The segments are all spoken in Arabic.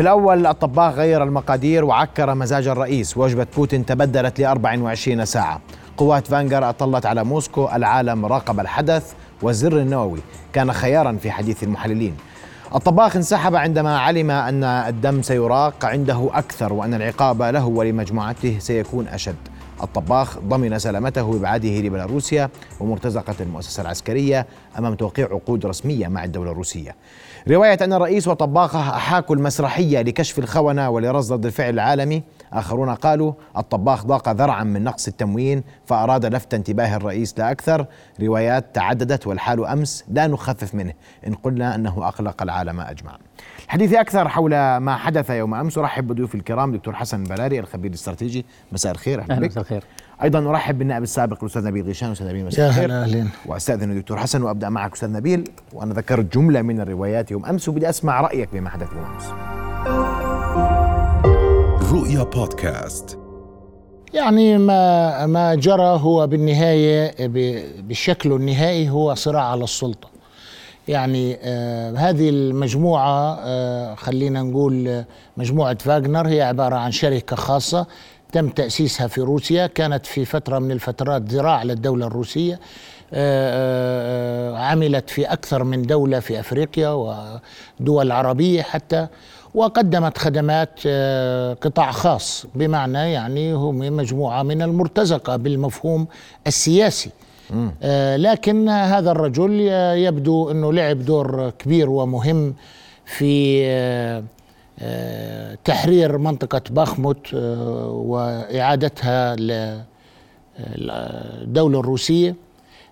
في الأول الطباخ غير المقادير وعكر مزاج الرئيس وجبة بوتين تبدلت ل 24 ساعة. قوات فانجر أطلت على موسكو العالم راقب الحدث والزر النووي. كان خيارا في حديث المحللين. الطباخ انسحب عندما علم أن الدم سيراق عنده أكثر وأن العقاب له ولمجموعته سيكون أشد. الطباخ ضمن سلامته بإبعاده لبيلاروسيا ومرتزقة المؤسسة العسكرية أمام توقيع عقود رسمية مع الدولة الروسية. رواية أن الرئيس وطباخه أحاكوا المسرحية لكشف الخونة ولرصد الفعل العالمي. آخرون قالوا الطباخ ضاق ذرعا من نقص التموين فأراد لفت انتباه الرئيس لا أكثر. روايات تعددت والحال أمس لا نخفف منه. إن قلنا أنه أقلق العالم أجمع حديث أكثر حول ما حدث يوم أمس. أرحب بضيوف الكرام دكتور حسن بلاري الخبير الاستراتيجي. مساء الخير. أهلا بك. الخير. أيضا ارحب بالنائب السابق الأستاذ نبيل غيشان. أستاذ نبيل مساء الخير. أهلا واستاذن الدكتور حسن وأبدأ معك أستاذ نبيل. وأنا ذكرت جملة من الروايات يوم أمس وبدي أسمع رأيك بما حدث يوم أمس. رؤيا بودكاست. يعني ما ما جرى هو بالنهاية بشكله النهائي هو صراع على السلطة. يعني آه هذه المجموعة آه خلينا نقول مجموعة فاغنر هي عبارة عن شركة خاصة تم تأسيسها في روسيا. كانت في فترة من الفترات ذراع للدولة الروسية. آه، آه، عملت في أكثر من دولة في أفريقيا ودول عربية حتى وقدمت خدمات آه، قطاع خاص بمعنى يعني هم مجموعة من المرتزقة بالمفهوم السياسي. لكن هذا الرجل يبدو إنه لعب دور كبير ومهم في تحرير منطقة باخموت وإعادتها للدوله الروسية.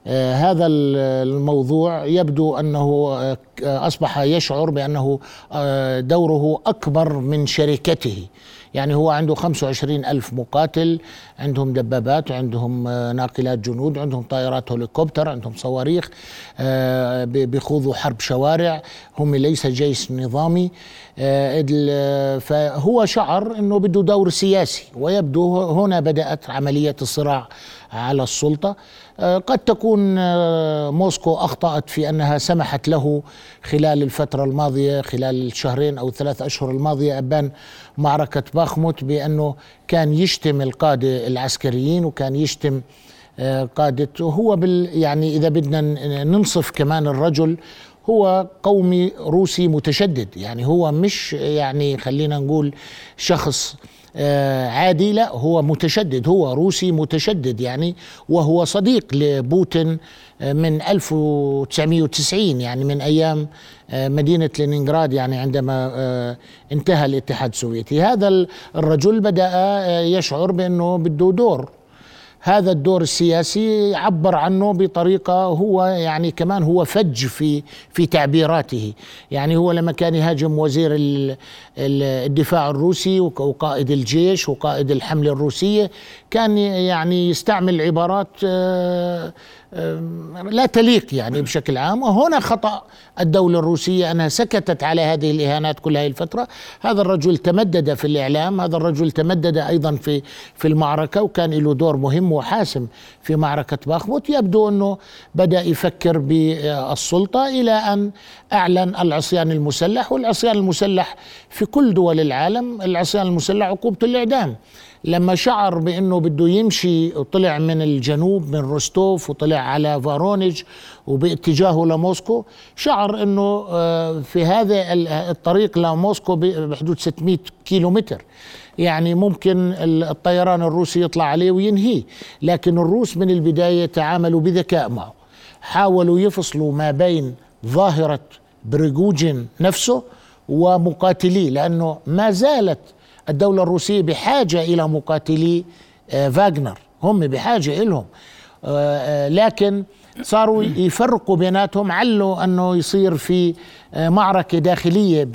آه، هذا الموضوع يبدو أنه آه، أصبح يشعر بأنه آه، دوره أكبر من شركته. يعني هو عنده 25 ألف مقاتل عندهم دبابات وعندهم ناقلات جنود عندهم طائرات هليكوبتر عندهم صواريخ بيخوضوا حرب شوارع. هم ليس جيش نظامي فهو شعر أنه بده دور سياسي ويبدو هنا بدأت عملية الصراع على السلطة. آه، قد تكون آه، موسكو أخطأت في أنها سمحت له خلال الفترة الماضية خلال الشهرين أو الثلاث أشهر الماضية أبان معركة باخموت بأنه كان يشتم القادة العسكريين وكان يشتم آه، قادة. هو بال يعني إذا بدنا ننصف كمان الرجل هو قومي روسي متشدد. يعني هو مش يعني خلينا نقول شخص عادي لا هو متشدد هو روسي متشدد يعني وهو صديق لبوتين آه، من 1990 يعني من أيام آه، مدينة لينينغراد يعني عندما انتهى الاتحاد السوفيتي. هذا الرجل بدأ يشعر بأنه بده دور. هذا الدور السياسي عبر عنه بطريقة هو يعني كمان هو فج في في تعبيراته. يعني هو لما كان يهاجم وزير الدفاع الروسي وقائد الجيش وقائد الحمله الروسية كان يعني يستعمل عبارات آه، لا تليق يعني بشكل عام. وهنا خطأ. الدولة الروسية أنها سكتت على هذه الإهانات كل هذه الفترة. هذا الرجل تمدد في الإعلام. هذا الرجل تمدد أيضا في في المعركة وكان له دور مهم وحاسم في معركة باخموت. يبدو أنه بدأ يفكر بالسلطة إلى أن أعلن العصيان المسلح. والعصيان المسلح في كل دول العالم العصيان المسلح عقوبة الإعدام. لما شعر بأنه بده يمشي وطلع من الجنوب من روستوف وطلع على فارونيج وباتجاهه لموسكو شعر إنه آه، في هذا الطريق لموسكو بحدود 600 كيلو متر يعني ممكن الطيران الروسي يطلع عليه وينهيه لكن الروس من البداية تعاملوا بذكاء معه. حاولوا يفصلوا ما بين ظاهرة بريغوجين نفسه ومقاتليه لأنه ما زالت الدولة الروسية بحاجة إلى مقاتلي آه، فاغنر. هم بحاجة إلهم. آه، آه، لكن صاروا يفرقوا بيناتهم علوا أنه يصير في معركة داخلية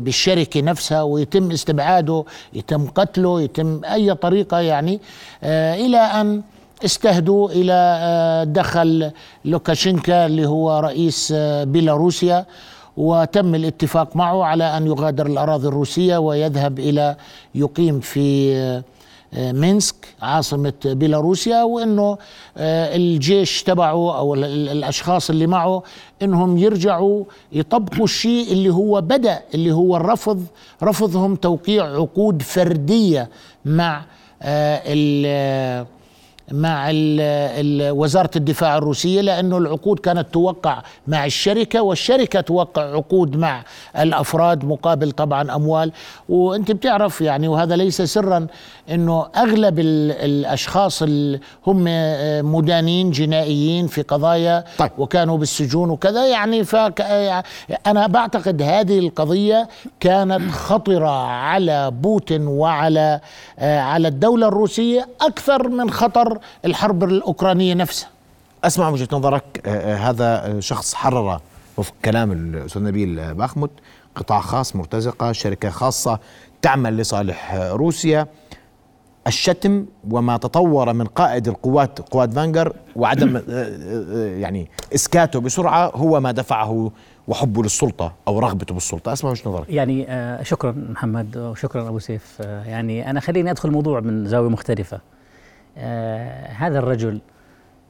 بالشركة نفسها ويتم استبعاده يتم قتله يتم أي طريقة يعني إلى أن استهدوا إلى دخل لوكاشينكا اللي هو رئيس بيلاروسيا. وتم الاتفاق معه على أن يغادر الأراضي الروسية ويذهب إلى يقيم في مينسك عاصمة بيلاروسيا وإنه الجيش تبعه أو الأشخاص اللي معه إنهم يرجعوا يطبقوا الشيء اللي هو بدأ اللي هو الرفض رفضهم توقيع عقود فردية مع مع ال ال وزارة الدفاع الروسية لأنه العقود كانت توقع مع الشركة والشركة توقع عقود مع الأفراد مقابل طبعا أموال وأنت بتعرف يعني وهذا ليس سرا أنه أغلب الأشخاص اللي هم مدانين جنائيين في قضايا طيب. وكانوا بالسجون وكذا يعني فك أنا بعتقد هذه القضية كانت خطرة على بوتين وعلى على الدولة الروسية أكثر من خطر الحرب الأوكرانية نفسها. أسمع وجهة نظرك آه، آه، هذا شخص حرر وفق كلام الأستاذ نبيل باخمت قطاع خاص مرتزقة شركة خاصة تعمل لصالح روسيا. الشتم وما تطور من قائد القوات قوات فانجر وعدم آه، يعني إسكاته بسرعة هو ما دفعه وحبه للسلطة أو رغبته بالسلطة. أسمع وجهة نظرك. يعني شكرا محمد وشكرا أبو سيف. يعني أنا خليني أدخل الموضوع من زاوية مختلفة. آه هذا الرجل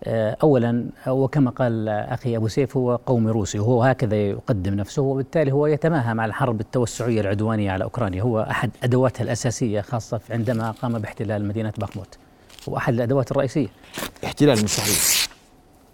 آه اولا وكما قال أخي أبو سيف هو قومي روسي وهو هكذا يقدم نفسه وبالتالي هو يتماهى مع الحرب التوسعية العدوانية على أوكرانيا. هو أحد أدواتها الأساسية خاصة عندما قام باحتلال مدينة بخموت هو أحد الأدوات الرئيسية. احتلال مستحيل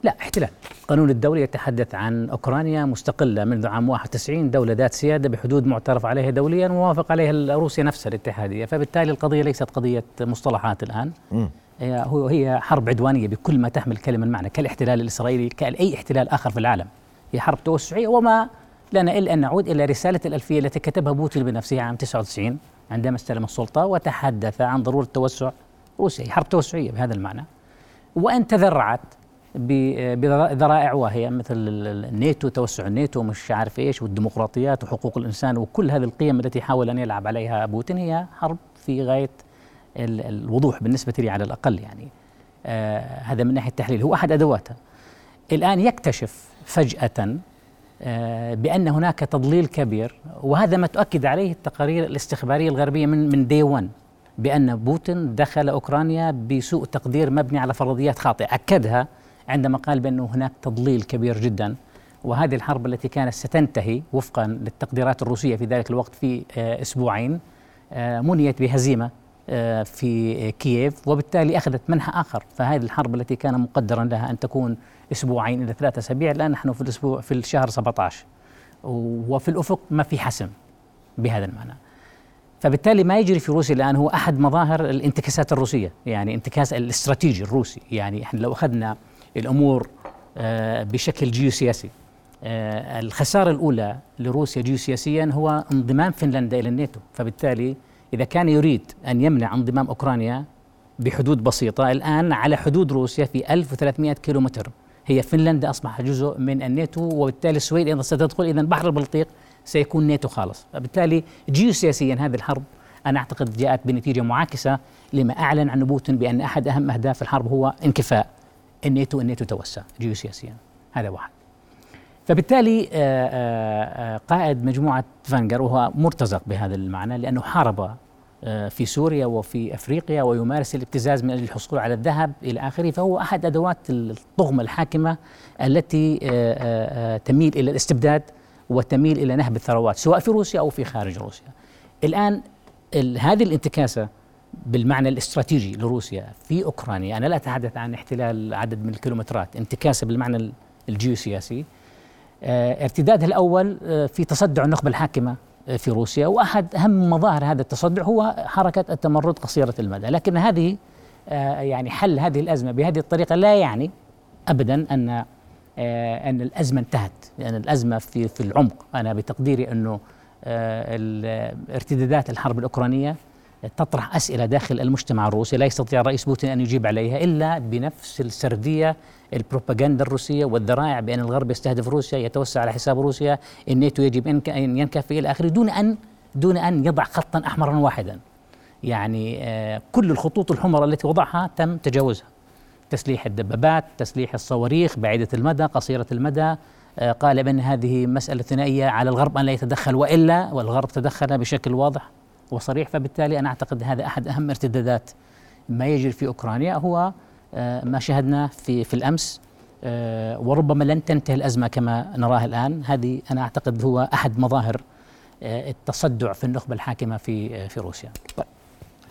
لا احتلال. القانون الدولي يتحدث عن أوكرانيا مستقلة منذ عام 91 دولة ذات سيادة بحدود معترف عليها دوليا ووافق عليها روسيا نفسها الاتحادية. فبالتالي القضية ليست قضية مصطلحات الآن. م. هو هي حرب عدوانية بكل ما تحمل كلمة المعنى كالاحتلال الإسرائيلي كأي احتلال آخر في العالم. هي حرب توسعية وما لنا إلا أن نعود إلى رسالة الألفية التي كتبها بوتين بنفسه عام 99 عندما استلم السلطة وتحدث عن ضرورة توسع روسيا. حرب توسعية بهذا المعنى. وأن تذرعت بذرائع واهية مثل الناتو توسع الناتو مش عارف إيش والديمقراطيات وحقوق الإنسان وكل هذه القيم التي حاول أن يلعب عليها بوتين. هي حرب في غاية الوضوح بالنسبة لي على الأقل يعني. آه هذا من ناحية التحليل. هو أحد أدواتها الآن يكتشف فجأة آه بأن هناك تضليل كبير وهذا ما تؤكد عليه التقارير الاستخبارية الغربية من من دي 1 بأن بوتين دخل أوكرانيا بسوء تقدير مبني على فرضيات خاطئة. أكدها عندما قال بأنه هناك تضليل كبير جدا وهذه الحرب التي كانت ستنتهي وفقا للتقديرات الروسية في ذلك الوقت في آه أسبوعين آه منيت بهزيمة في كييف وبالتالي أخذت منحى آخر. فهذه الحرب التي كان مقدرا لها أن تكون أسبوعين إلى ثلاثة أسابيع الآن نحن في الأسبوع في الشهر 17 وفي الأفق ما في حسم بهذا المعنى. فبالتالي ما يجري في روسيا الآن هو أحد مظاهر الانتكاسات الروسية يعني انتكاس الاستراتيجي الروسي. يعني إحنا لو أخذنا الأمور آه، بشكل جيوسياسي آه، الخسارة الأولى لروسيا جيوسياسيا هو انضمام فنلندا إلى الناتو. فبالتالي إذا كان يريد أن يمنع انضمام أوكرانيا بحدود بسيطة الآن على حدود روسيا في 1300 كيلومتر. هي فنلندا أصبح جزء من الناتو وبالتالي السويد أيضا ستدخل. إذا بحر البلطيق سيكون ناتو خالص. فبالتالي جيوسياسيا هذه الحرب أنا أعتقد جاءت بنتيجة معاكسة لما أعلن عنه بوتين بأن أحد أهم أهداف الحرب هو انكفاء الناتو الناتو توسع جيوسياسيا. هذا واحد. فبالتالي آه، آه، آه، قائد مجموعة فانجر وهو مرتزق بهذا المعنى لأنه حارب في سوريا وفي أفريقيا ويمارس الابتزاز من أجل الحصول على الذهب إلى آخره فهو أحد أدوات الطغمة الحاكمة التي تميل إلى الاستبداد وتميل إلى نهب الثروات سواء في روسيا أو في خارج روسيا. الآن هذه الانتكاسة بالمعنى الاستراتيجي لروسيا في أوكرانيا أنا لا أتحدث عن احتلال عدد من الكيلومترات انتكاسة بالمعنى الجيوسياسي ارتدادها الأول آه، في تصدع النخبة الحاكمة آه، في روسيا. وأحد أهم مظاهر هذا التصدع هو حركة التمرد قصيرة المدى. لكن هذه يعني حل هذه الأزمة بهذه الطريقة لا يعني أبدا أن أن الأزمة انتهت لأن الأزمة في في العمق. أنا بتقديري أنه ارتدادات الحرب الأوكرانية تطرح أسئلة داخل المجتمع الروسي لا يستطيع الرئيس بوتين أن يجيب عليها إلا بنفس السردية البروباغندا الروسية والذرائع بأن الغرب يستهدف روسيا يتوسع على حساب روسيا الناتو يجب أن ينكفي إلى آخره دون أن دون أن يضع خطا أحمرا واحدا. يعني آه كل الخطوط الحمراء التي وضعها تم تجاوزها. تسليح الدبابات تسليح الصواريخ بعيدة المدى قصيرة المدى. آه قال بأن هذه مسألة ثنائية على الغرب أن لا يتدخل وإلا والغرب تدخل بشكل واضح. وصريح فبالتالي أنا أعتقد هذا أحد أهم ارتدادات ما يجري في أوكرانيا هو ما شاهدناه في في الأمس وربما لن تنتهي الأزمة كما نراها الآن. هذه أنا أعتقد هو أحد مظاهر التصدع في النخبة الحاكمة في في روسيا. طيب.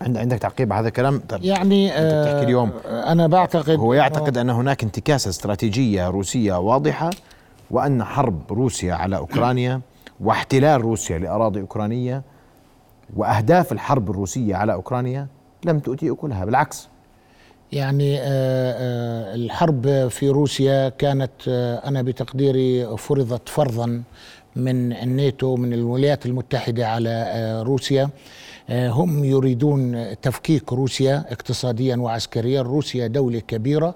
عندك تعقيب على هذا الكلام؟ طيب. يعني آه اليوم. أنا بعتقد هو يعتقد أن هناك انتكاسة استراتيجية روسية واضحة وأن حرب روسيا على أوكرانيا واحتلال روسيا لأراضي أوكرانية وأهداف الحرب الروسية على أوكرانيا لم تؤتي أكلها بالعكس. يعني آه، آه، الحرب في روسيا كانت آه، أنا بتقديري فرضت فرضا من الناتو من الولايات المتحدة على روسيا. هم يريدون تفكيك روسيا اقتصاديا وعسكريا. روسيا دولة كبيرة.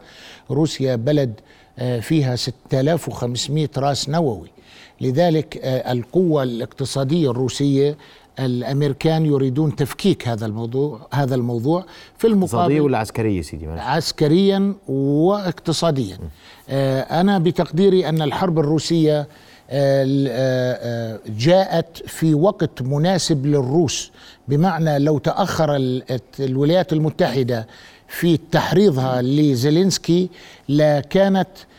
روسيا بلد فيها 6500 راس نووي. لذلك القوة الاقتصادية الروسية الأمريكان يريدون تفكيك هذا الموضوع هذا الموضوع في المقابل ولا عسكرية سيدي عسكريا واقتصاديا. أنا بتقديري أن الحرب الروسية جاءت في وقت مناسب للروس بمعنى لو تأخر الولايات المتحدة في تحريضها لزيلينسكي لكانت آه،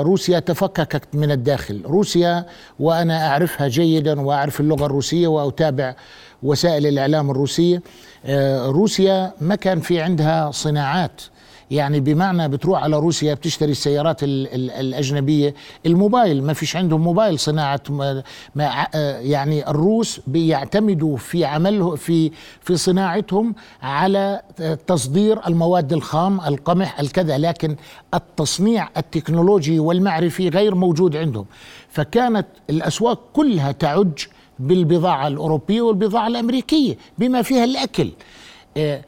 روسيا تفككت من الداخل. روسيا وأنا أعرفها جيدا وأعرف اللغة الروسية وأتابع وسائل الإعلام الروسية. آه، روسيا ما كان في عندها صناعات يعني بمعنى بتروح على روسيا بتشتري السيارات الأجنبية. الموبايل ما فيش عندهم موبايل صناعة ما يعني الروس بيعتمدوا في عمله في في صناعتهم على تصدير المواد الخام القمح الكذا. لكن التصنيع التكنولوجي والمعرفي غير موجود عندهم. فكانت الأسواق كلها تعج بالبضاعة الأوروبية والبضاعة الأمريكية بما فيها الأكل. آه،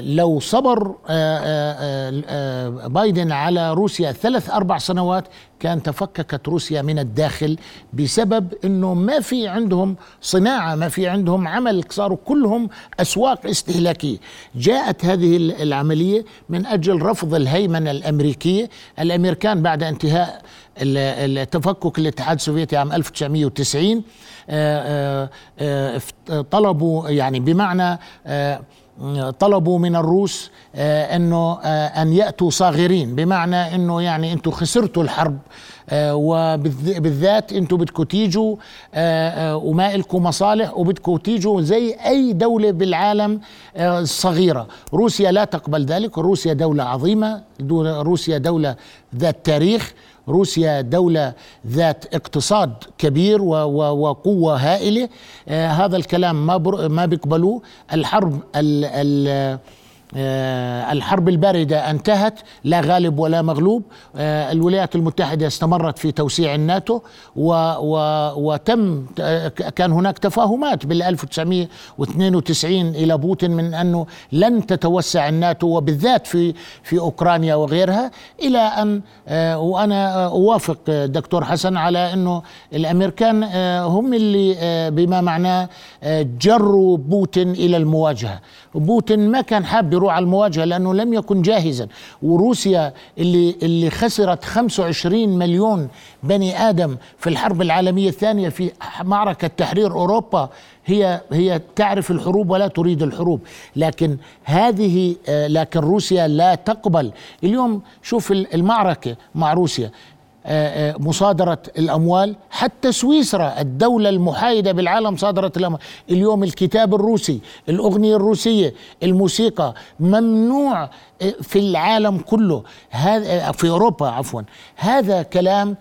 لو صبر آه، آه، بايدن على روسيا ثلاث أربع سنوات كان تفككت روسيا من الداخل بسبب إنه ما في عندهم صناعة ما في عندهم عمل صاروا كلهم أسواق استهلاكية. جاءت هذه العملية من أجل رفض الهيمنة الأمريكية. الأمريكان بعد انتهاء التفكك الاتحاد السوفيتي عام 1990 طلبوا يعني بمعنى طلبوا من الروس آه، إنه آه، أن يأتوا صاغرين بمعنى إنه يعني أنتم خسرتوا الحرب آه، وبالذات أنتم بدكم تيجوا وما لكم مصالح وبدكم تيجوا زي أي دولة بالعالم صغيرة. روسيا لا تقبل ذلك روسيا دولة عظيمة روسيا دولة ذات تاريخ. روسيا دولة ذات اقتصاد كبير وقوة هائلة. آه هذا الكلام ما ما بيقبلوه. الحرب ال الحرب الباردة انتهت لا غالب ولا مغلوب. آه، الولايات المتحدة استمرت في توسيع الناتو و و وتم كان هناك تفاهمات بال 1992 إلى بوتين من أنه لن تتوسع الناتو وبالذات في في أوكرانيا وغيرها إلى أن آه، وأنا أوافق دكتور حسن على أنه الأمريكان هم اللي بما معناه جروا بوتين إلى المواجهة. بوتين ما كان حاب يروح على المواجهة لأنه لم يكن جاهزا. وروسيا اللي اللي خسرت 25 مليون بني آدم في الحرب العالمية الثانية في معركة تحرير أوروبا هي هي تعرف الحروب ولا تريد الحروب. لكن هذه آه، لكن روسيا لا تقبل. اليوم شوف المعركة مع روسيا. مصادرة الأموال. حتى سويسرا الدولة المحايدة بالعالم صادرت الأموال. اليوم الكتاب الروسي الأغنية الروسية الموسيقى ممنوع آه، في العالم كله. في أوروبا عفوا. هذا كلام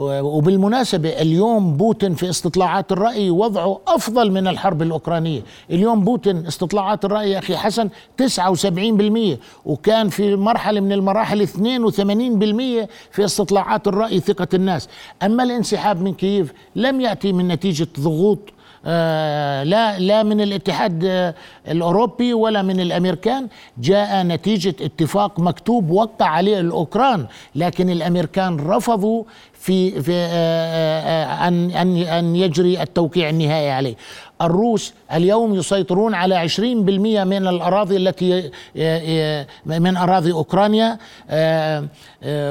وبالمناسبة اليوم بوتين في استطلاعات الرأي وضعه أفضل من الحرب الأوكرانية. اليوم بوتين استطلاعات الرأي أخي حسن 79% وكان في مرحلة من المراحل 82% في استطلاعات الرأي ثقة الناس. أما الانسحاب من كييف لم يأتي من نتيجة ضغوط لا لا من الاتحاد آه، الأوروبي ولا من الأمريكان. جاء نتيجة اتفاق مكتوب وقع عليه الأوكران لكن الأمريكان رفضوا في في آه، أن أن أن يجري التوقيع النهائي عليه. الروس اليوم يسيطرون على 20% من الأراضي التي من أراضي أوكرانيا.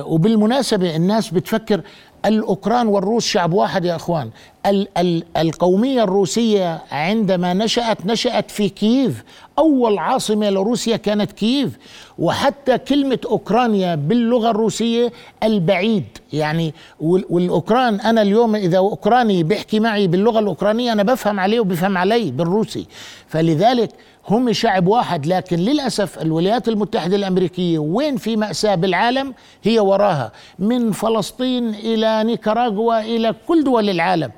وبالمناسبة الناس بتفكر الأوكران والروس شعب واحد يا أخوان. ال ال القومية الروسية عندما نشأت نشأت في كييف. أول عاصمة لروسيا كانت كييف. وحتى كلمة أوكرانيا باللغة الروسية البعيد. يعني والأوكران أنا اليوم إذا أوكراني بيحكي معي باللغة الأوكرانية أنا بفهم عليه وبفهم علي بالروسي. فلذلك هم شعب واحد. لكن للأسف الولايات المتحدة الأمريكية وين في مأساة بالعالم؟ هي وراها. من فلسطين إلى نيكاراغوا إلى كل دول العالم.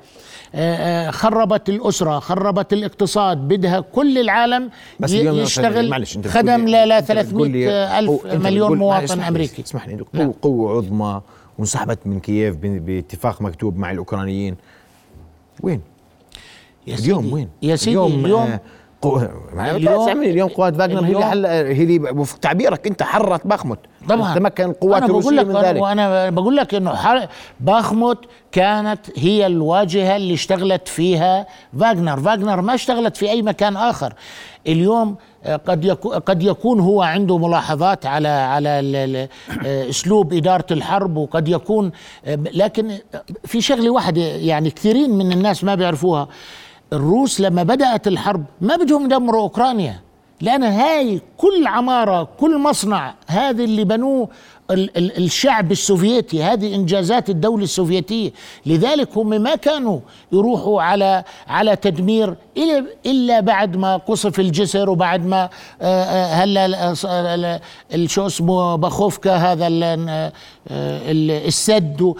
خربت الأسرة خربت الاقتصاد بدها كل العالم بس يشتغل معلش أنت خدم ل 300 ألف مليون مواطن أمريكي اسمح لي نعم. قوة, قوة عظمى وانسحبت من كييف باتفاق مكتوب مع الأوكرانيين وين؟ يا اليوم وين؟ يا سيدي اليوم, اليوم آه قو... اليوم اليوم قوات فاغنر هي هي اللي وفق تعبيرك انت حررت باخمت طبعا. تمكن القوات الروسيه من ذلك. وأنا بقول لك إنه حر... باخمت كانت هي الواجهة اللي اشتغلت فيها فاغنر. فاغنر ما اشتغلت في أي مكان آخر. اليوم آه، قد يكون قد يكون هو عنده ملاحظات على على آه، أسلوب إدارة الحرب وقد يكون آه، لكن في شغلة واحدة يعني كثيرين من الناس ما بيعرفوها. الروس لما بدأت الحرب ما بدهم يدمروا أوكرانيا لأن هاي كل عمارة كل مصنع هذا اللي بنوه الشعب السوفيتي هذه إنجازات الدولة السوفيتية. لذلك هم ما كانوا يروحوا على على تدمير الا بعد ما قصف الجسر وبعد ما آه، آه، هلا شو اسمه بخوفكا هذا السد.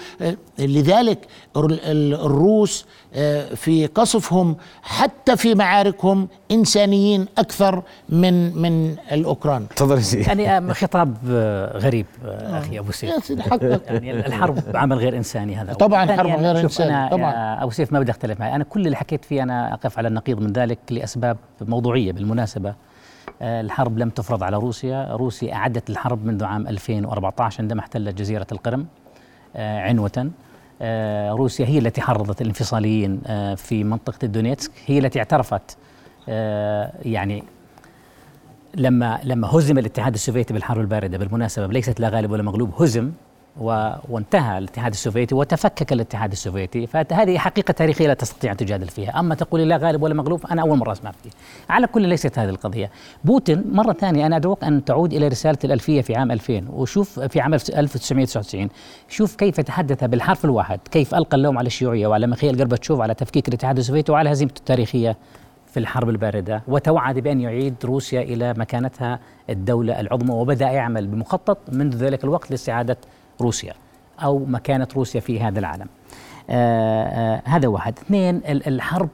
لذلك الروس آه، في قصفهم حتى في معاركهم إنسانيين أكثر من من الأوكران. تفضل. يعني خطاب غريب أخي أبو سيف. يعني الحرب عمل غير إنساني هذا. طبعا حرب غير إنساني طبعا. أبو سيف ما بدي أختلف معي أنا كل اللي حكيت فيه أنا أقف على النقيض من ذلك لأسباب موضوعية. بالمناسبة آه، الحرب لم تفرض على روسيا. روسيا أعدت الحرب منذ عام 2014 عندما احتلت جزيرة القرم آه، عنوة. آه، روسيا هي التي حرضت الانفصاليين في منطقة الدونيتسك. هي التي اعترفت يعني لما لما هزم الاتحاد السوفيتي بالحرب الباردة. بالمناسبة ليست لا غالب ولا مغلوب هزم وانتهى الاتحاد السوفيتي وتفكك الاتحاد السوفيتي. فهذه حقيقة تاريخية لا تستطيع أن تجادل فيها. أما تقول لا غالب ولا مغلوب أنا أول مرة أسمع فيه. على كل ليست هذه القضية. بوتين مرة ثانية أنا أدعوك أن تعود إلى رسالة الألفية في عام 2000 وشوف في عام 1999 شوف كيف تحدث بالحرف الواحد. كيف ألقى اللوم على الشيوعية وعلى ميخائيل غورباتشوف على تفكيك الاتحاد السوفيتي وعلى هزيمته التاريخية في الحرب الباردة. وتوعد بأن يعيد روسيا إلى مكانتها الدولة العظمى. وبدأ يعمل بمخطط منذ ذلك الوقت لاستعادة روسيا أو مكانة روسيا في هذا العالم. آه آه هذا واحد. اثنين الحرب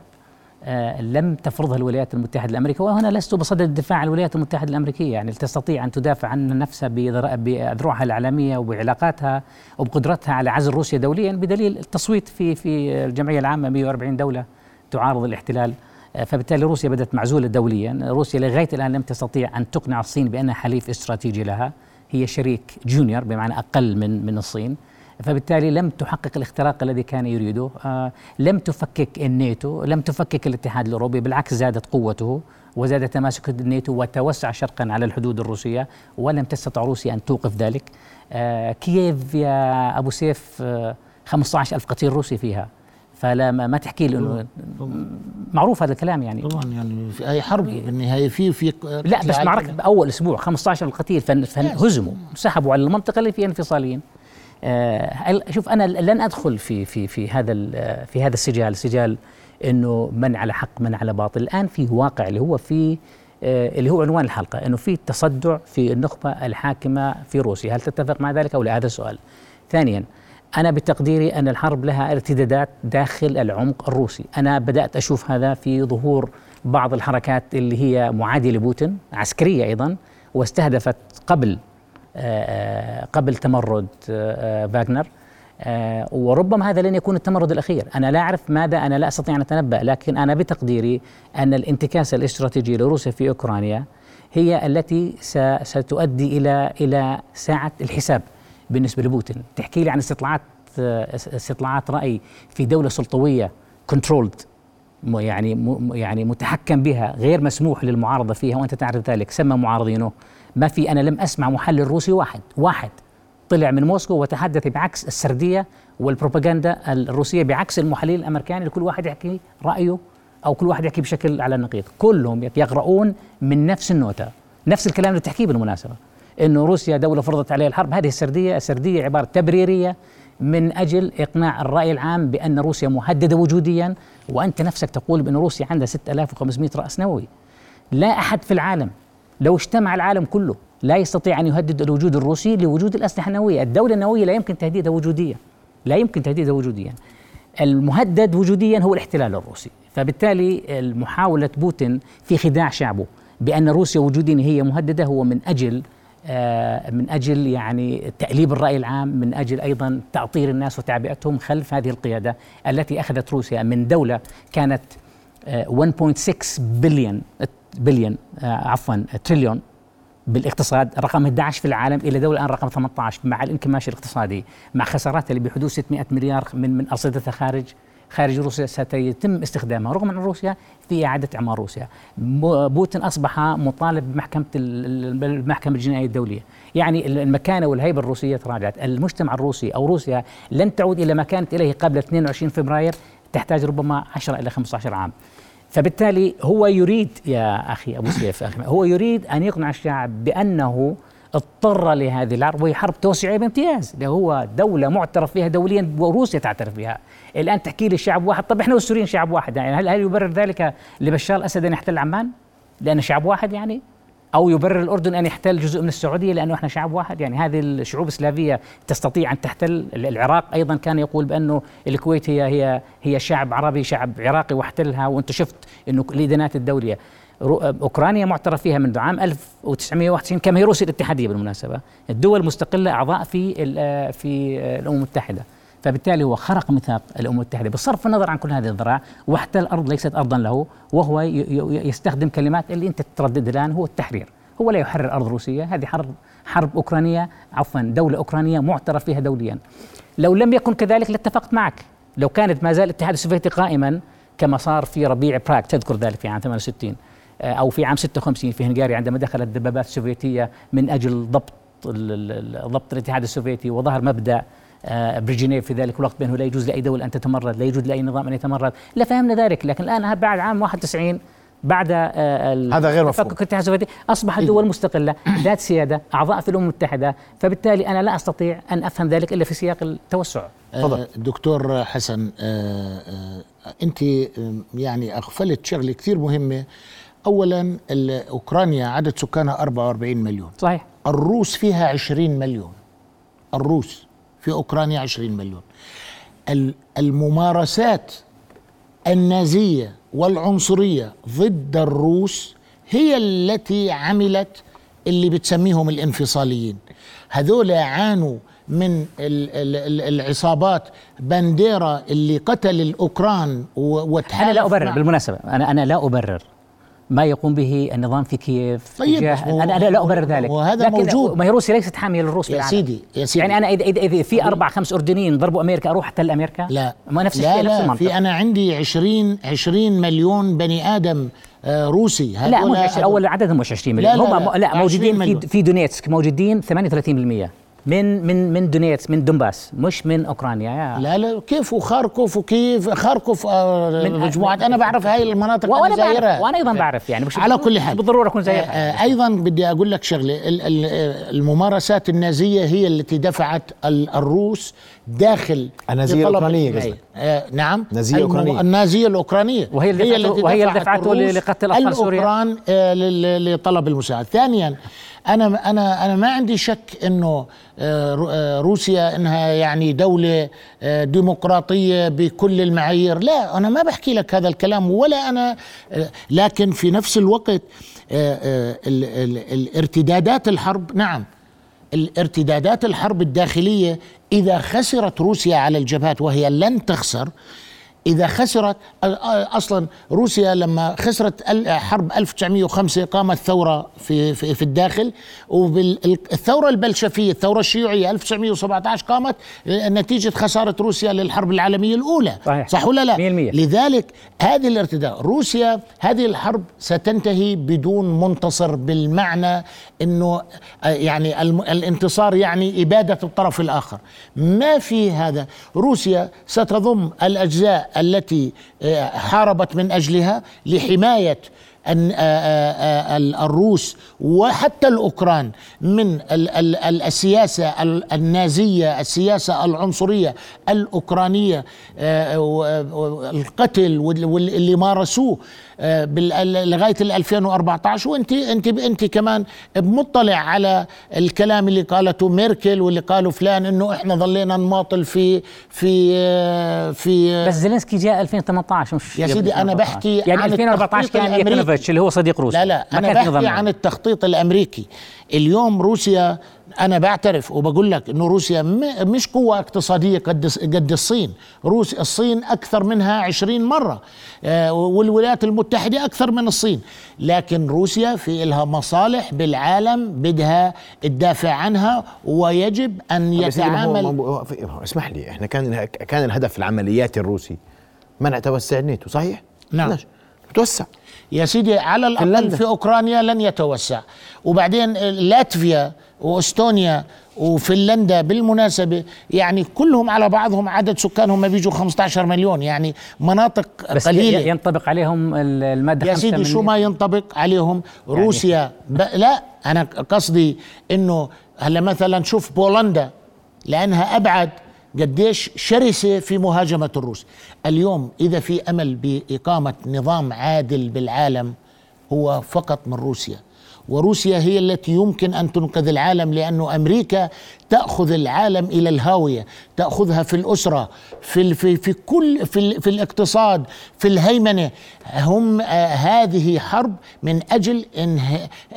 آه لم تفرضها الولايات المتحدة الأمريكية وهنا لست بصدد الدفاع عن الولايات المتحدة الأمريكية يعني تستطيع أن تدافع عن نفسها بأذرعها الإعلامية وبعلاقاتها وبقدرتها على عزل روسيا دوليا بدليل التصويت في في الجمعية العامة 140 دولة تعارض الاحتلال. فبالتالي روسيا بدأت معزولة دوليا. روسيا لغاية الآن لم تستطيع أن تقنع الصين بأنها حليف استراتيجي لها. هي شريك جونيور بمعنى أقل من من الصين. فبالتالي لم تحقق الاختراق الذي كان يريده. آه لم تفكك الناتو لم تفكك الاتحاد الأوروبي بالعكس زادت قوته وزاد تماسك الناتو وتوسع شرقا على الحدود الروسية ولم تستطع روسيا أن توقف ذلك. آه كييف يا أبو سيف؟ آه 15 ألف قتيل روسي فيها. فلا ما تحكي له إنه معروف هذا الكلام يعني. طبعا يعني في أي حرب بالنهاية في في لا بس معركة بأول أسبوع 15 قتيل فهزموا سحبوا على المنطقة اللي فيها انفصاليين. آه شوف أنا لن أدخل في في في هذا في هذا السجال. سجال إنه من على حق من على باطل. الآن في واقع اللي هو في آه اللي هو عنوان الحلقة إنه في تصدع في النخبة الحاكمة في روسيا. هل تتفق مع ذلك أو لا؟ هذا السؤال ثانيا أنا بتقديري أن الحرب لها ارتدادات داخل العمق الروسي. أنا بدأت أشوف هذا في ظهور بعض الحركات اللي هي معادية لبوتين عسكرية أيضا واستهدفت قبل آه، قبل تمرد آه، فاغنر. آه، وربما هذا لن يكون التمرد الأخير. أنا لا أعرف ماذا أنا لا أستطيع أن أتنبأ لكن أنا بتقديري أن الانتكاسة الاستراتيجية لروسيا في أوكرانيا هي التي ستؤدي إلى إلى ساعة الحساب. بالنسبة لبوتين. تحكي لي عن استطلاعات استطلاعات رأي في دولة سلطوية كنترولد يعني يعني متحكم بها غير مسموح للمعارضة فيها وأنت تعرف ذلك. سمى معارضينه. ما في أنا لم أسمع محلل روسي واحد واحد طلع من موسكو وتحدث بعكس السردية والبروباغندا الروسية بعكس المحللين الامريكان اللي كل واحد يحكي رأيه أو كل واحد يحكي بشكل على النقيض. كلهم يقرؤون من نفس النوتة. نفس الكلام اللي تحكيه بالمناسبة. انه روسيا دولة فرضت عليها الحرب هذه السردية السردية عبارة تبريرية من أجل إقناع الرأي العام بأن روسيا مهددة وجوديا وأنت نفسك تقول بأن روسيا عندها 6500 رأس نووي لا أحد في العالم لو اجتمع العالم كله لا يستطيع أن يهدد الوجود الروسي لوجود الأسلحة النووية، الدولة النووية لا يمكن تهديدها وجوديا. لا يمكن تهديدها وجوديا. المهدد وجوديا هو الاحتلال الروسي، فبالتالي محاوله بوتين في خداع شعبه بأن روسيا وجوديا هي مهددة هو من آه، من أجل يعني تأليب الرأي العام من أجل أيضا تعطير الناس وتعبئتهم خلف هذه القيادة التي أخذت روسيا من دولة كانت 1.6 بليون بليون عفوا تريليون بالاقتصاد رقم 11 في العالم إلى دولة الآن رقم 18 مع الانكماش الاقتصادي مع خساراتها اللي بحدود 600 مليار من من أرصدتها خارج خارج روسيا سيتم استخدامها رغم أن روسيا في إعادة إعمار روسيا. بوتين أصبح مطالب بمحكمة المحكمة الجنائية الدولية. يعني المكانة والهيبة الروسية تراجعت. المجتمع الروسي أو روسيا لن تعود إلى ما كانت إليه قبل 22 فبراير تحتاج ربما 10 إلى 15 عام. فبالتالي هو يريد يا أخي أبو سيف أخي هو يريد أن يقنع الشعب بأنه اضطر لهذه الحرب وهي حرب توسعيه بامتياز. اللي هو دولة معترف فيها دوليا وروسيا تعترف بها. الآن تحكي لي شعب واحد. طب إحنا والسوريين شعب واحد يعني هل هل يبرر ذلك لبشار الأسد أن يحتل عمان؟ لأنه شعب واحد يعني؟ أو يبرر الأردن أن يحتل جزء من السعودية لأنه إحنا شعب واحد؟ يعني هذه الشعوب السلافيه تستطيع أن تحتل العراق. أيضا كان يقول بأنه الكويت هي هي هي شعب عربي شعب عراقي واحتلها. وأنت شفت إنه الادانات الدوليه أوكرانيا معترف فيها منذ عام 1991 كما هي روسيا الاتحادية بالمناسبة. الدول مستقلة أعضاء في في الأمم المتحدة. فبالتالي هو خرق ميثاق الأمم المتحدة بصرف النظر عن كل هذه الذراع واحتل الأرض ليست ارضا له وهو يستخدم كلمات اللي أنت تردد الآن هو التحرير. هو لا يحرر أرض روسية هذه حرب حرب أوكرانية عفوا دولة أوكرانية معترف فيها دوليا. لو لم يكن كذلك لاتفقت معك. لو كانت ما زال الاتحاد السوفيتي قائما كما صار في ربيع براغ تذكر ذلك في عام 68 آه، أو في عام 56 في هنغاريا عندما دخلت الدبابات السوفيتية من أجل ضبط ضبط الاتحاد السوفيتي وظهر مبدأ آه، بريجينيف في ذلك الوقت بأنه لا يجوز لأي دولة أن تتمرد، لا يجوز لأي نظام أن يتمرد، لا فهمنا ذلك، لكن الآن بعد عام 91 بعد آه، هذا غير مفهوم. الاتحاد السوفيتي أصبحت دول مستقلة ذات سيادة أعضاء في الأمم المتحدة فبالتالي أنا لا أستطيع أن أفهم ذلك إلا في سياق التوسع. تفضل. دكتور حسن أنت يعني أغفلت شغلة كثير مهمة اولا أوكرانيا عدد سكانها 44 مليون. صحيح. الروس فيها 20 مليون. الروس في أوكرانيا 20 مليون. الممارسات النازية والعنصرية ضد الروس هي التي عملت اللي بتسميهم الانفصاليين. هذول عانوا من العصابات بانديرا اللي قتل الأوكران وتحالف أنا لا أبرر بالمناسبة. أنا أنا لا أبرر. ما يقوم به النظام في كييف طيب أنا أنا لا ابرر ذلك. وهذا لكن موجود. ما هي روسيا ليست حامية للروس يا بالعالم. سيدي يا سيدي. يعني أنا اذا اذا, إذا في أربع خمس أردنيين ضربوا أمريكا أروح أحتل أمريكا؟ لا. ما نفس الشيء لا لا. في أنا عندي 20 20 مليون بني آدم آه، روسي. لا مش أول عددهم مش 20 مليون. لا لا هم لا, لا موجودين في في دونيتسك موجودين 38% من من من دونيتس من دونباس مش من أوكرانيا. يا لا لا كيف؟ وخاركوف وكيف؟ خاركوف آه مجموعات أنا بعرف هاي المناطق وأنا زايرها وأنا أيضا بعرف يعني مش على كل حال. بالضروره أكون زيها. آه, آه، أيضا بدي أقول لك شغلة. الممارسات النازية هي التي دفعت الروس داخل النازية الأوكرانية قصدك؟ آه نعم. النازية الأوكرانية. النازية الأوكرانية. وهي اللي دفعته وهي اللي دفعته لقتل اطفال سوريا. الأوكران آه لطلب المساعدة. ثانيا أنا أنا أنا ما عندي شك إنه آه، روسيا إنها يعني دولة ديمقراطية بكل المعايير. لا أنا ما بحكي لك هذا الكلام ولا أنا لكن في نفس الوقت الارتدادات الحرب نعم. الارتدادات الحرب الداخلية إذا خسرت روسيا على الجبهات وهي لن تخسر إذا خسرت أصلا روسيا لما خسرت حرب 1905 قامت ثورة في في, في الداخل. والثوره البلشفية الثورة الشيوعية 1917 قامت نتيجة خسارة روسيا للحرب العالمية الأولى. صحيح. صح ولا لا؟ 100% لذلك هذه الارتداء روسيا هذه الحرب ستنتهي بدون منتصر بالمعنى إنه يعني الانتصار يعني إبادة الطرف الآخر. ما في هذا. روسيا ستضم الأجزاء التي آه، حاربت من أجلها لحماية آه، آه، الروس وحتى الأوكران من السياسة النازية السياسة العنصرية الأوكرانية القتل واللي مارسوه. لغاية 2014 وانت انت انت كمان مطلع على الكلام اللي قالته ميركل واللي قالوا فلان انه إحنا ظلينا نماطل في في في بس زيلينسكي جاء 2018 مش يا سيدي أنا بحكي يعني عن 2014 كان ياكنوفيتش اللي هو صديق روسيا. لا لا أنا بحكي عن التخطيط الأمريكي. اليوم روسيا أنا بعترف وبقول لك إنه روسيا مش قوة اقتصادية قد قد الصين. روسيا الصين أكثر منها 20 مرة. آه، والولايات المتحدة أكثر من الصين. لكن روسيا في لها مصالح بالعالم بدها تدافع عنها ويجب أن يتعامل اسمح لي إحنا كان كان الهدف العمليات الروسي. منع توسع الناتو صحيح؟ نعم. توسع يا سيدي على الأقل في أوكرانيا لن يتوسع. وبعدين لاتفيا وأستونيا وفنلندا بالمناسبة يعني كلهم على بعضهم عدد سكانهم ما بيجوا 15 مليون يعني مناطق بس قليلة. ينطبق عليهم المادة يا سيدي شو ما ينطبق عليهم؟ يعني روسيا. ب... لا أنا قصدي إنه هلا مثلا شوف بولندا لأنها أبعد قديش شرسة في مهاجمة الروس. اليوم إذا في أمل بإقامة نظام عادل بالعالم هو فقط من روسيا. وروسيا هي التي يمكن أن تنقذ العالم لأنه أمريكا تأخذ العالم إلى الهاوية تأخذها في الأسرة في في في كل في, في الاقتصاد في الهيمنة. هم آه هذه حرب من أجل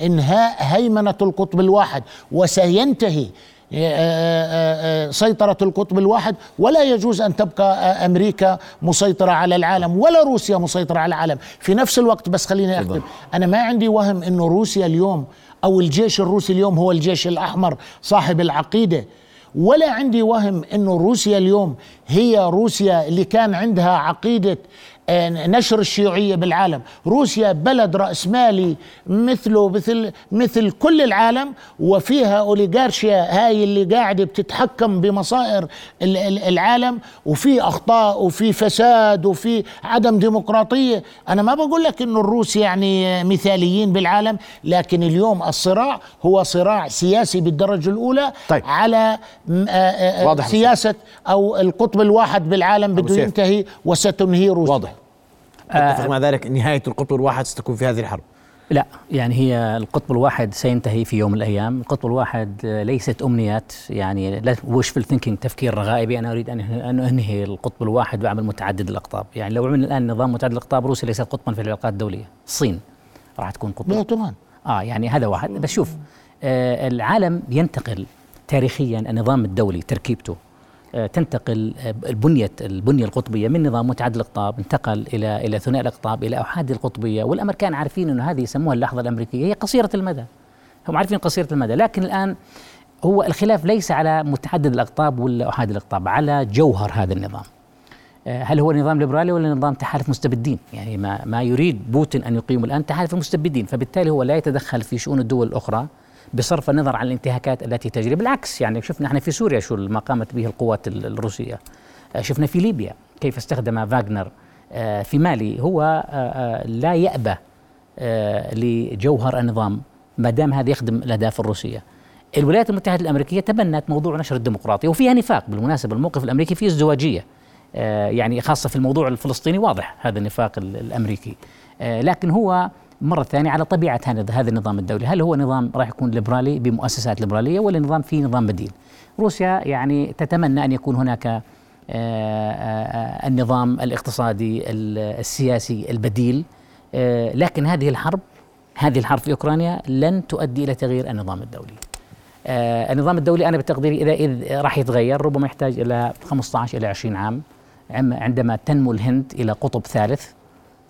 إنهاء, هيمنة القطب الواحد. وسينتهي سيطرة القطب الواحد ولا يجوز أن تبقى أمريكا مسيطرة على العالم ولا روسيا مسيطرة على العالم. في نفس الوقت بس خليني أختم أنا ما عندي وهم أنه روسيا اليوم أو الجيش الروسي اليوم هو الجيش الأحمر صاحب العقيدة ولا عندي وهم انه روسيا اليوم هي روسيا اللي كان عندها عقيدة نشر الشيوعية بالعالم، روسيا بلد راسمالي مثله مثل مثل كل العالم وفيها أوليغارشيا هاي اللي قاعدة بتتحكم بمصائر العالم وفي أخطاء وفي فساد وفي عدم ديمقراطية، أنا ما بقول لك إنه الروس يعني مثاليين بالعالم، لكن اليوم الصراع هو صراع سياسي بالدرجة الأولى طيب. على واضح سياسة أو القطب الواحد بالعالم بده ينتهي وستنهي روسيا. واضح. اتفق مع ذلك نهاية القطب الواحد ستكون في هذه الحرب. لا يعني هي القطب الواحد سينتهي في يوم من الأيام، القطب الواحد ليست أمنيات. يعني لا وشفل ثينكينج تفكير رغائبي أنا أريد أن أنهي القطب الواحد واعمل متعدد الأقطاب، يعني لو عملنا الآن نظام متعدد الأقطاب روسيا ليست قطبا في العلاقات الدولية، الصين راح تكون قطب. لا طبعا. آه يعني هذا واحد. بس شوف آه العالم ينتقل تاريخيا النظام الدولي تركيبته. آه، تنتقل آه، البنية البنية القطبية من نظام متعدد الأقطاب انتقل إلى إلى ثنائي الأقطاب إلى أحادي القطبية. والأمريكان عارفين أنه هذه يسموها اللحظة الأمريكية هي قصيرة المدى. هم عارفين قصيرة المدى لكن الآن هو الخلاف ليس على متعدد الأقطاب ولا أحادي الأقطاب على جوهر هذا النظام. آه، هل هو نظام ليبرالي ولا نظام تحالف مستبدين؟ يعني ما ما يريد بوتين أن يقيم الآن تحالف المستبدين، فبالتالي هو لا يتدخل في شؤون الدول الأخرى. بصرف النظر عن الانتهاكات التي تجري. بالعكس يعني شفنا إحنا في سوريا شو ما قامت به القوات الروسية. آه، شفنا في ليبيا كيف استخدم فاغنر. آه، في مالي هو آه، لا يأبى لجوهر النظام ما دام هذا يخدم الأهداف الروسية. الولايات المتحدة الأمريكية تبنت موضوع نشر الديمقراطية وفيها نفاق بالمناسبة. الموقف الأمريكي فيه ازدواجية. يعني خاصة في الموضوع الفلسطيني واضح هذا النفاق الأمريكي. لكن هو مرة ثانية على طبيعة هذا النظام الدولي. هل هو نظام راح يكون ليبرالي بمؤسسات ليبرالية ولا نظام فيه نظام بديل؟ روسيا يعني تتمنى أن يكون هناك آه، آه، النظام الاقتصادي السياسي البديل. آه، لكن هذه الحرب هذه الحرب في أوكرانيا لن تؤدي إلى تغيير النظام الدولي. النظام الدولي أنا بتقديري اذا إذ راح يتغير ربما يحتاج إلى 15 إلى 20 عام عندما تنمو الهند إلى قطب ثالث. آه،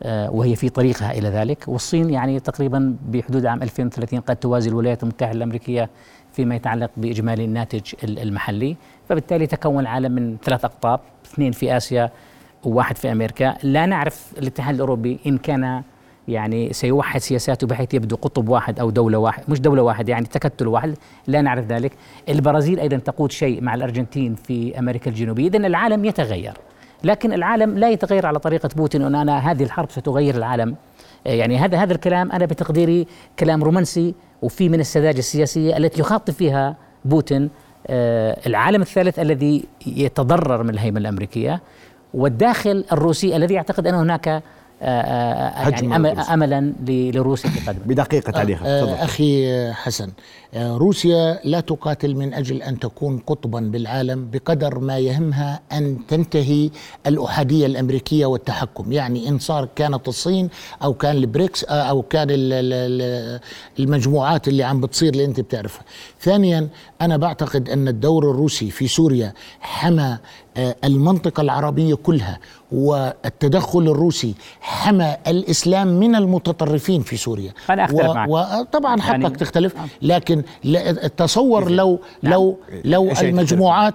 وهي في طريقها إلى ذلك. والصين يعني تقريبا بحدود عام 2030 قد توازي الولايات المتحدة الأمريكية فيما يتعلق بإجمالي الناتج المحلي. فبالتالي تكون العالم من ثلاث أقطاب اثنين في آسيا وواحد في أمريكا. لا نعرف الاتحاد الأوروبي إن كان يعني سيوحد سياساته بحيث يبدو قطب واحد أو دولة واحد مش دولة واحد يعني تكتل واحد. لا نعرف ذلك. البرازيل أيضا تقود شيء مع الأرجنتين في أمريكا الجنوبية. اذا العالم يتغير. لكن العالم لا يتغير على طريقة بوتين ان أنا هذه الحرب ستغير العالم. يعني هذا هذا الكلام أنا بتقديري كلام رومانسي وفي من السذاجة السياسية التي يخاطب فيها بوتين آه، العالم الثالث الذي يتضرر من الهيمنة الأمريكية والداخل الروسي الذي يعتقد أن هناك آه، آه، يعني املا لروسيا في قدم بدقيقه تعليق أخي حسن روسيا لا تقاتل من أجل أن تكون قطبا بالعالم بقدر ما يهمها أن تنتهي الأحادية الأمريكية والتحكم، يعني إن صار كانت الصين أو كان البريكس أو كان المجموعات اللي عم بتصير اللي أنت بتعرفها. ثانيا أنا بعتقد أن الدور الروسي في سوريا حمى آه، المنطقة العربية كلها. والتدخل الروسي حمى الإسلام من المتطرفين في سوريا. أنا أختلف و... معك. وطبعا حقك يعني... تختلف لكن تصور لو نعم. لو لو المجموعات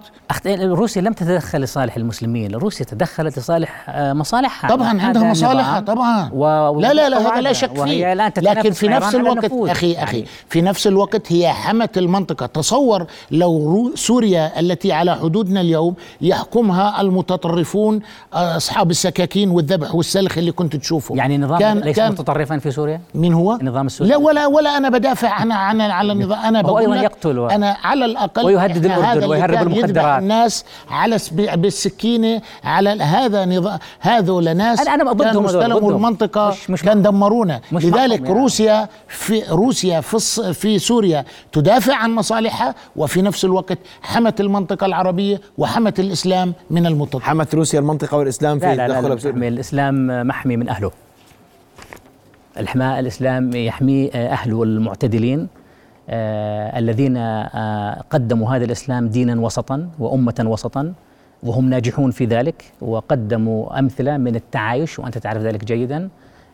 روسيا لم تتدخل لصالح المسلمين روسيا تدخلت لصالح آه، مصالحها. طبعا عندها مصالحها طبعا. و... لا لا لا هذا لا شك فيه. لكن في نفس الوقت أخي أخي يعني في نفس الوقت هي حمت المنطقة. تصور لو سوريا التي على حدودنا اليوم يحكمها المتطرفون آه، أصحاب السكاكين والذبح والسلخ اللي كنت تشوفه. يعني نظام كان ليس كان متطرفا في سوريا؟ مين هو؟ النظام السوري. لا ولا ولا أنا بدافع عن عن على النظام أنا بقول أيضا يقتل. أنا على الأقل ويهدد الأردن ويهرب المخدرات. الناس على بالسكينة على هذا نظام هذول ناس أنا أنا ضدهم استلموا المنطقة مش مش كان دمرونا. مش لذلك يعني. روسيا في روسيا في في سوريا تدافع عن مصالحها وفي نفس الوقت حمت المنطقة العربية وحمت الإسلام من المتطرف. حمت روسيا المنطقة والإسلام في لا لا لا, لا الإسلام محمي من أهله. الحماء الإسلام يحمي اهله المعتدلين آه الذين آه قدموا هذا الإسلام دينا وسطا وأمة وسطا وهم ناجحون في ذلك وقدموا أمثلة من التعايش وأنت تعرف ذلك جيدا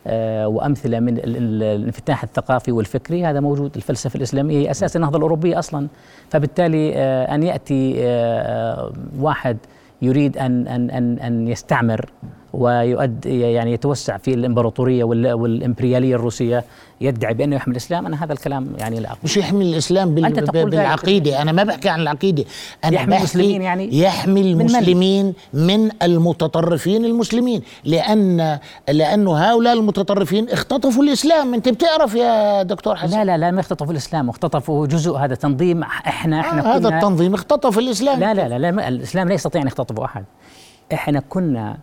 آه وأمثلة من الانفتاح الثقافي والفكري. هذا موجود الفلسفة الإسلامية هي أساس النهضة الأوروبية أصلا. فبالتالي آه، أن يأتي آه، واحد يريد ان ان ان أن يستعمر ويؤدي يعني يتوسع في الإمبراطورية والإمبريالية الروسية يدعي بأنه يحمي الإسلام. أنا هذا الكلام يعني لا مش يحمي الإسلام بال... أنت تقول بالعقيدة. أنا ما بحكي عن العقيدة. أنا يحمي المسلمين يعني يحمي المسلمين من, من المتطرفين المسلمين. لأن لأنه هؤلاء المتطرفين اختطفوا الإسلام. أنت بتعرف يا دكتور حسن؟ لا لا لا ما اختطفوا الإسلام. اختطفوا جزء هذا تنظيم. إحنا إحنا آه هذا التنظيم اختطف الإسلام. لا لا لا, لا الإسلام لا يستطيع أن يختطف أحد. إحنا كنا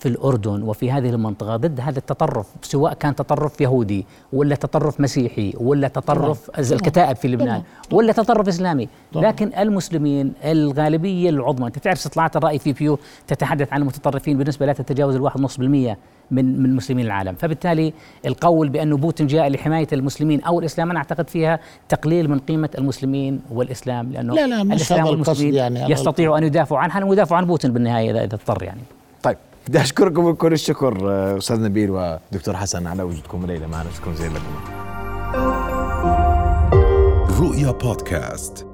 في الأردن وفي هذه المنطقة ضد هذا التطرف سواء كان تطرف يهودي ولا تطرف مسيحي ولا تطرف الكتائب في لبنان ولا تطرف إسلامي. لكن المسلمين الغالبية العظمى أنت تعرف استطلاعات الرأي في بيو تتحدث عن المتطرفين بالنسبة لا تتجاوز الواحد نصف بالمية من من مسلمين العالم. فبالتالي القول بأنه بوتين جاء لحماية المسلمين أو الإسلام أنا أعتقد فيها تقليل من قيمة المسلمين والإسلام لأنه لا لا مش الإسلام والمسلمين يعني. يستطيعوا أن يدافعوا عنها ويدافعوا عن بوتين؟ بالنهاية إذا اضطر يعني. طيب. بدي أشكركم كل الشكر آه، أستاذ نبيل ودكتور حسن على وجودكم الليلة معنا. شكرا جزيلا لكم. رؤيا بودكاست.